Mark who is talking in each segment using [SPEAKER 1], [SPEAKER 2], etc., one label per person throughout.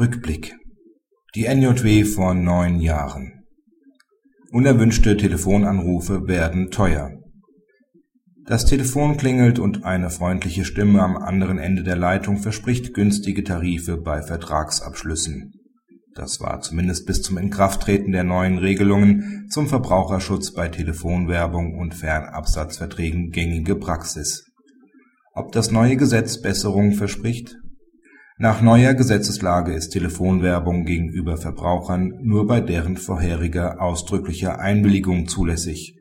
[SPEAKER 1] Rückblick. Die NJW vor neun Jahren. Unerwünschte Telefonanrufe werden teuer. Das Telefon klingelt und eine freundliche Stimme am anderen Ende der Leitung verspricht günstige Tarife bei Vertragsabschlüssen. Das war zumindest bis zum Inkrafttreten der neuen Regelungen zum Verbraucherschutz bei Telefonwerbung und Fernabsatzverträgen gängige Praxis. Ob das neue Gesetz Besserung verspricht? Nach neuer Gesetzeslage ist Telefonwerbung gegenüber Verbrauchern nur bei deren vorheriger ausdrücklicher Einwilligung zulässig.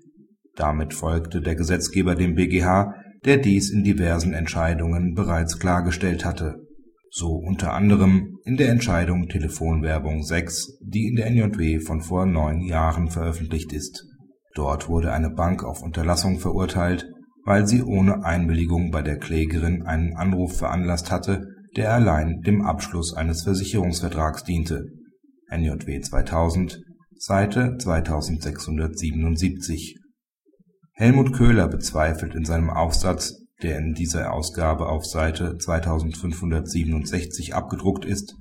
[SPEAKER 1] Damit folgte der Gesetzgeber dem BGH, der dies in diversen Entscheidungen bereits klargestellt hatte so unter anderem in der Entscheidung Telefonwerbung 6, die in der NJW von vor neun Jahren veröffentlicht ist. Dort wurde eine Bank auf Unterlassung verurteilt, weil sie ohne Einwilligung bei der Klägerin einen Anruf veranlasst hatte, der allein dem Abschluss eines Versicherungsvertrags diente (NJW 2000, Seite 2677). Helmut Köhler bezweifelt in seinem Aufsatz der in dieser Ausgabe auf Seite 2567 abgedruckt ist,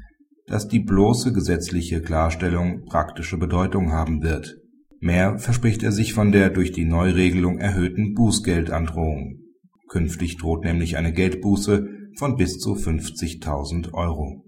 [SPEAKER 1] dass die bloße gesetzliche Klarstellung praktische Bedeutung haben wird. Mehr verspricht er sich von der durch die Neuregelung erhöhten Bußgeldandrohung. Künftig droht nämlich eine Geldbuße von bis zu 50.000 Euro